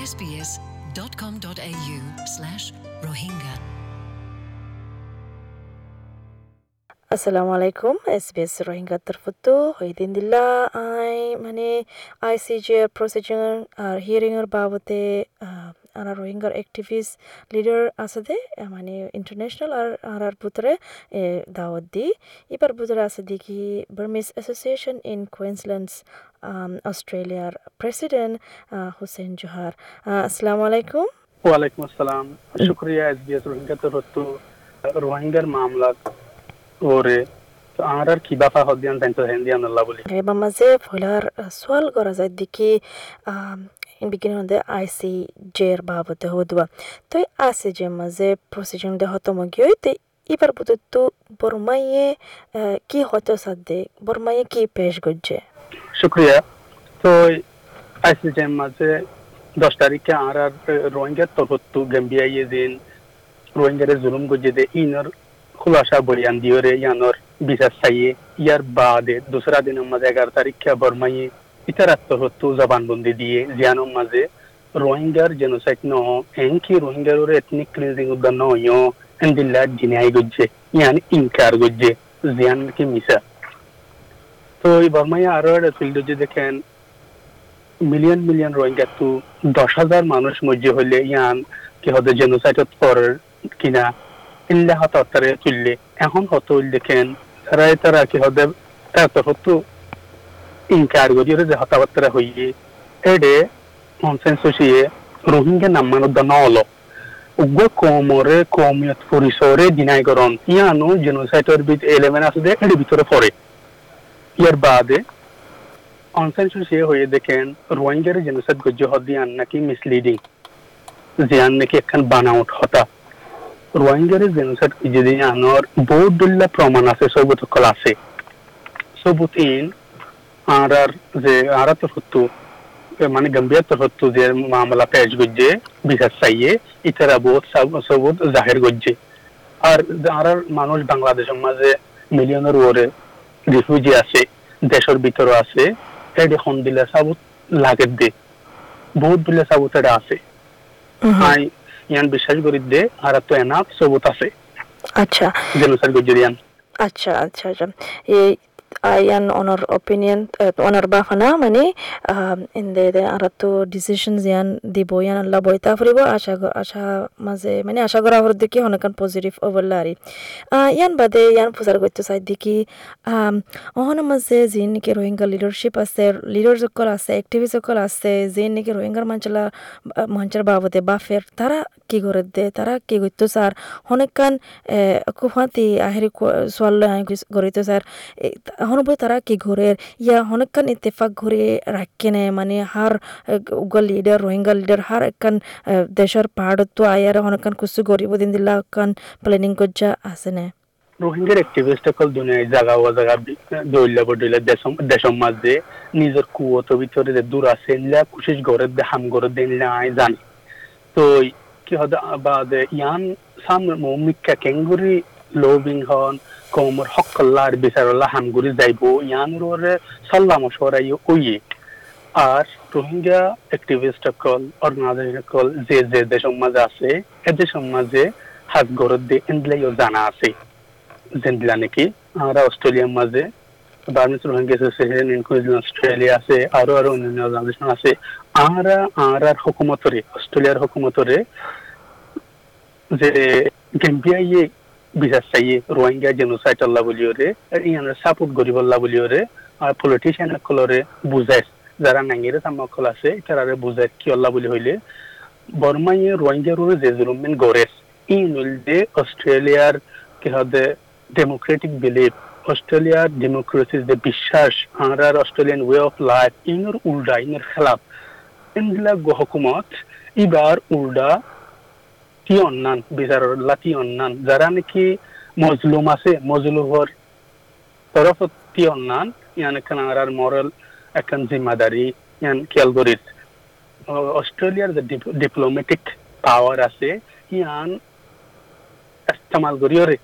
sbs.com.au slash rohingya. আসসালামু আলাইকুম SBS Rohingya তরফতো হইদিন দিল্লা আই মানে আইসিজে প্রসিডিউর আর হিয়ারিং এর বাবদে আর রোহিঙ্গার অ্যাক্টিভিস্ট লিডার আছে দে মানে ইন্টারন্যাশনাল আর আর ভিতরে দাওয়াত দি। এবার ভিতরে আছে দেখি বার্মিস অ্যাসোসিয়েশন ইন কুইন্সল্যান্ডস অস্ট্রেলিয়ার প্রেসিডেন্ট হুসেন জোহার আসসালামু আলাইকুম। ওয়ালাইকুম আসসালাম। শুক্রিয়া এসবিএস রোহিঙ্গা তরফতো রোহিঙ্গার মামলা ওরে। তো আমার আর কি বাফা হদিয়ান তাইতো হেন্দিয়ান আল্লাহ বলি। এবার মাঝে ফলার সোয়াল করা যায় দেখি beginning of the ICJ বাবদে হদবা ICJ মাঝে প্রসিজন দে হতো মগিয়ে তো এবার বুঝে বর্মাইয়ে কি হতো সাদে বর্মাইয়ে কি পেশ করছে শুক্রিয়া তো আইসিজে মাঝে দশ তারিখে আর আর রোহিঙ্গার তরফতো গেম্বিয়াইয়ে দিন রোহিঙ্গারে জুলুম গজে দে ইনর খুলাসা বয়ান দিওরে ইয়ানোর বিচার চাইয়ে ইয়ার বাদে দোসরা দিনের মাঝে এগারো তারিখে বর্মাইয়ে ইতারাত্ম হতো জবানবন্দি দিয়ে জিয়ানোর মাঝে রোহিঙ্গার জেনোসাইড ন এনকি রোহিঙ্গার ওর এথনিক ক্লিনজিং উদ্যান নয় এন্দিল্লা জিনাই গজ্জে, ইয়ান ইনকার গজ্জে, জিয়ান কি মিসা তো এই বর্মাইয়া আরও একটা ফিল্ড যে দেখেন মিলিয়ন মিলিয়ন রোহিঙ্গা তো দশ হাজার মানুষ মধ্যে হইলে ইয়ান কি হতে জেনোসাইড পর কিনা, ইল্লা হতারে তুললে এখন হতো দেখেন তারা তারা কি হতে তারা তো হতো ইনকার গরিয়ে যে হতাবার্তা হইয়ে, এডে কনসেনসুসিয়ে রোহিঙ্গা নাম্মানোর দা নলো। উগ্র কমরে কমিয়ত পরিসরে দিনাইকরণ ইয়ানো জেনোসাইটর বিট এলেমেন্ট আছে যে এর ভিতরে পড়ে। ইয়ার বাদে কনসেনসুসিয়ে হয়ে দেখেন, রোহিঙ্গার জেনোসাইট গজ্য হদিয়ান নাকি মিসলিডিং জিয়ান নাকি একখান বানাউট হতা। রোহিঙ্গার জেনোসাইড যদি আনর বহুত দুল্লা প্রমাণ আছে সবুত কল আছে। সবুত ইন আর আর যে আর তো মানে হতো যে মামলা পেশ বিচার চাইয়ে ইতারা বহুত সবুত জাহির গজ্জে আর মানুষ বাংলাদেশের মাঝে মিলিয়নের ওরে রিফিউজি আছে দেশের ভিতরে আছে দিলে সাবুত লাগে দে বহুত দিলে সাবুত এটা আছে। আই ইয়ান বিশ্বাস করি দে আর তো এনাফ সবুত আছে। আচ্ছা। জেনোসাইড আচ্ছা আচ্ছা আচ্ছা। এই আয়ান অনার অপিনিয়ন অনার বাফানা মানে ইন্দে দে আর তো ডিসিশন ইয়ান দিব ইয়ান আল্লাহ বইতা ফুরিব আশা আশা মাঝে মানে আশা করা হর দেখি অনেকান পজিটিভ ওভারলারি ইয়ান বাদে ইয়ান পূজার করতে চাই দেখি অহন মাঝে যে নাকি রোহিঙ্গা লিডারশিপ আছে লিডার সকল আছে অ্যাক্টিভিস্ট সকল আছে যে নাকি রোহিঙ্গার মাঞ্চলা মঞ্চের বাবদে বাফের তারা কি করে দে তারা কি করতো স্যার অনেকান কুফাতি আহেরি সোয়াল গড়িত স্যার হনবো তারা কি ঘুরে ইয়া হনেকান ইত্তেফাক ঘুরে রাখেনে মানে হার উগল লিডার রোহিঙ্গা লিডার হার একখান দেশের পাহাড়ত তো আয়ার হনেকান কুসু গরিব দিন দিলা প্ল্যানিং করজা আছে নে রোহিঙ্গার অ্যাক্টিভিস্ট সকল দুনিয়ায় জায়গা ও জায়গা দৌড়লা বডইলা দেশম দেশম মাঝে নিজের ভিতরে যে দূর আছে ইলা দে হাম গরে দে ইলা আই জানি। তো কি হদ বাদে ইয়ান সাম মুমিক্কা কেঙ্গুরি লোবিং হন কমর হকল্লার বিচারল্লা হামগুরি যাইব ইয়ানুরে সাল্লা মশওয়ারাই ওইয়ে আর রোহিঙ্গা অ্যাক্টিভিস্ট সকল অর্গানাইজেশন সকল যে যে দেশ মাঝে আছে এদের সমাজে হাত গরত দিয়ে এন্ডলাইও জানা আছে। যেন্দিলা নাকি? আমরা অস্ট্রেলিয়ার মাঝে Burmese Rohingya association in Queensland Australia আছে, আরও আরও অন্যান্য অর্গানাইজেশন আছে। আমরা আর হুকুমতরে, অস্ট্রেলিয়ার হুকুমতরে যে গেম্বিয়া ইয়ে বিচার চাইয়ে রোহিঙ্গা জেনোসাইড আল্লাহ বলিওরে ইয়ানের সাপোর্ট গরিব আল্লাহ বলিওরে আর পলিটিশিয়ান সকলরে বুঝাই যারা নাঙ্গিরে তামাকল আছে তারারে বুঝাই কি আল্লাহ বলি হইলে বর্মাইয়ে রোহিঙ্গার যে জুলুমেন গরেস ই নইল যে অস্ট্রেলিয়ার কি হদে ডেমোক্রেটিক বিলিভ অস্ট্রেলিয়ার ডেমোক্রেসির যে বিশ্বাস আর অস্ট্রেলিয়ান ওয়ে অফ লাইফ ইনর উল্টা ইনর খেলাফ ইনগুলা হকুমত ইবার উল্টা তি অন্যান বিচাৰৰ লাতি অন্যান যারা নাকি মজলুম আছে মজলুমর তরফ তি অন্যান ইয়ান এখান আর মরাল এখন জিম্মাদারি ইয়ান খেয়াল করিস অস্ট্রেলিয়ার যে ডিপ্লোমেটিক পাওয়ার আছে ইয়ান ইস্তেমাল করিওরে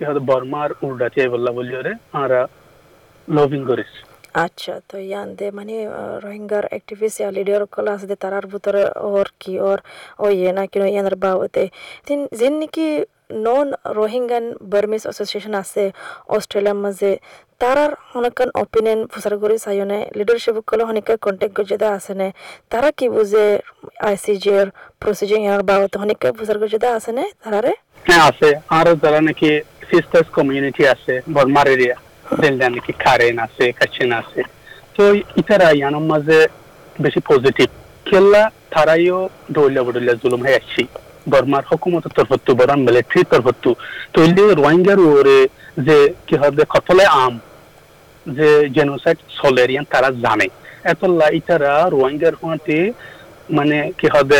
ইহাদ বর্মার চাই বললা বলিওরে আর লবিং করিস আচ্ছা তো ইয়ান্দে মানে রোহিঙ্গার অ্যাক্টিভিস্ট ইয়া লিডার কল আছে দে তারার ভিতরে ওর কি, ওর, ও ইয়ে না কিনো ইয়ানার বাবতে তিন, যেন নাকি নন রোহিঙ্গান বার্মিস অ্যাসোসিয়েশন আছে অস্ট্রেলিয়ার মাঝে তারার অনেকক্ষণ অপিনিয়ন প্রচার করে চাইনে লিডারশিপ কলে অনেকে কন্টেক্ট করছে আছে নে। তারা কি বুঝে আইসিজি এর প্রসিজিং ইয়ার বাবতে অনেকে প্রচার করছে আছে নে তারারে হ্যাঁ আছে। আরও যারা নাকি সিস্টার্স কমিউনিটি আছে বর্মার এরিয়া কাচিন আছে তো ইতারা ইয়ানোর মাঝে বেশি পজিটিভ খেলা তারাইও দৌলা বদলিয়া জুলুম হয়ে আসছি বর্মার হকুমতের তরফত্তু বরান মিলিটারি তরফত্তু তৈলে রোহিঙ্গার ওরে যে কি হবে কতলে আম যে জেনোসাইড সলেরিয়ান তারা জানে এতলা ইতারা রোহিঙ্গার হতে মানে কি হবে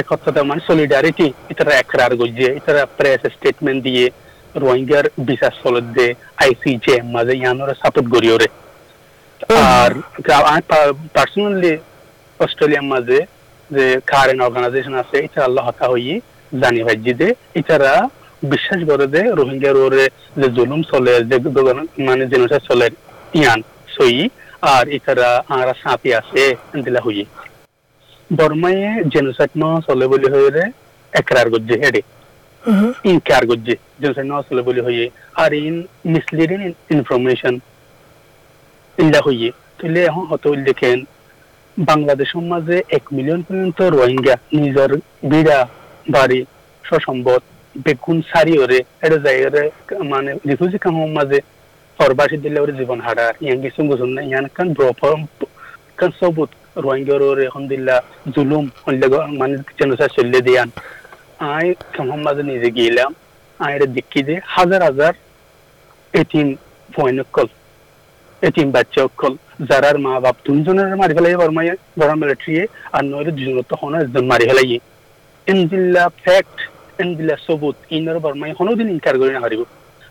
একত্রতা মানে সলিডারিটি ইতারা একরার গজিয়ে ইতারা প্রেস স্টেটমেন্ট দিয়ে রোহিঙ্গার বিচার চলত দে আইসিজে মাঝে ইয়ানোর সাপোর্ট গড়িওরে আর আমি পার্সোনালি অস্ট্রেলিয়ার মাঝে যে কারেন্ট অর্গানাইজেশন আছে এটা আল্লাহ হতা হই জানি ভাইজি দে ইতারা বিশ্বাস করে যে রোহিঙ্গার ওরে যে জুলুম চলে যে মানে জেনোসাইড চলে ইয়ান সই আর ইতারা আরা সাপি আছে দিলা হই বর্মায়ে জেনোসাইড ন চলে বলি হইরে একরার গজ্জে হেডে ইনকার গজ্জে জেনোসাইড ন বলি হইয়ে আর ইন মিসলিডিং ইনফরমেশন ইল্লা হইয়ে তুলে এখন হত দেখেন বাংলাদেশের মাঝে এক মিলিয়ন পর্যন্ত রোহিঙ্গা নিজের বিড়া বাড়ি সসম্পদ বেগুন সারি ওরে এটা জায়গায় মানে রিফিউজি কামের মাঝে ফরবাসী দিলে ওরে জীবন হারার ইয়ান কিছু বুঝুন না ইয়ান কান ব্রফর কান সবুত রোহিঙ্গার ওরে এখন দিল্লা জুলুম মানে জেনোসাইড চললে দিয়ান কামের মাঝে নিজে গিয়েলাম আই এটা দেখি যে হাজার হাজার এটিম ফয়নকল এটিম বাচ্চা অকল যারার মা বাপ দুজনের মারি ফেলাই বর্মাই বড় মিলিটারি আর নইলে দুজনের তো হন একজন মারি ফেলাই। এনজিল্লা ফ্যাক্ট এনজিল্লা সবুত, ইনার বর্মাই হনো দিন ইনকার করে না হারিব।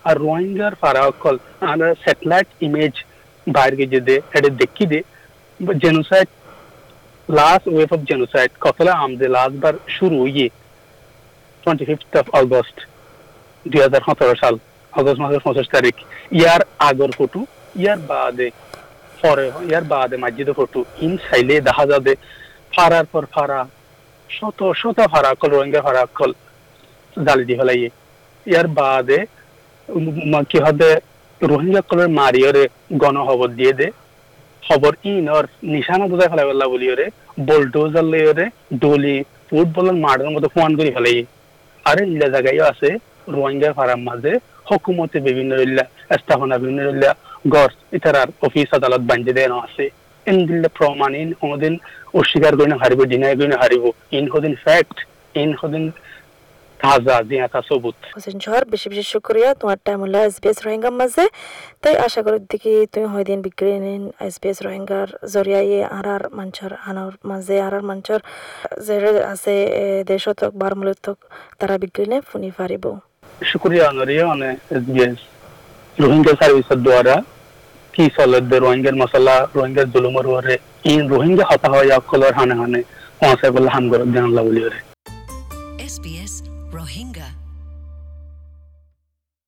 আর রোহিঙ্গার ফারা অকল আর স্যাটেলাইট ইমেজ বাইরে গিয়ে দে এটা দেখি দে genocide last wave of genocide কতলা আমদে লাস্ট বার শুরু হইয়ে টোয়েন্টি ফিফথ অফ মাসের পঁচিশ তারিখ। ইয়ার আগর ফটো, ইয়ার বাদে পরে, ইয়ার বাদে মসজিদে ফটো। ইন দেখা যাবে পর শত শত কল কল দি ইয়ার বাদে কি হবে? রোহিঙ্গা কলের মারিয়রে দিয়ে দে। খবর ইনর নিশানা ফেলাই বললা বলি ওরে বোলডোজার লইরে ডলি, ফুটবলের মাঠের মতো ফোয়ান করে ফেলাই আরে ইল্লা জায়গায় আছে রোহিঙ্গা ফারাম মাঝে হকুমতে বিভিন্ন ইল্লা স্থাপনা বিভিন্ন ইল্লা গড় ইতারার অফিস আদালত বাঞ্জে দেন আছে। ইন দিল্লা প্রমাণ, ইন ওদিন অস্বীকার করে না হারিব ডিনাই করে না হারিব। ইন হদিন ফ্যাক্ট ইন হদিন তাজা দিয়া তা সবুত। হোসেন জহর বেশি বেশি শুক্রিয়া। তোমার টাইম হলো এসবিএস রোহিঙ্গার মাঝে। তাই আশা করি দেখি তুমি হয়দিন বিক্রি নিন। এসবিএস রোহিঙ্গার জরিয়ায়ে আরার মঞ্চর আনার মাঝে আরার মঞ্চর। যে আছে এ, দেশত হোক বারমূলত হোক তারা বিক্রি নে ফুনি পারিব শুক্রিয়া অনরিয়া অনে এসবিএস রোহিঙ্গা সার্ভিসের দ্বারা কি চলে দে রোহিঙ্গার মশলা রোহিঙ্গার জুলুমর ওরে ইন রোহিঙ্গা হতা হয় অকলর হানে হানে পৌঁছাই বলে হাম গরত জানলা বলি ওরে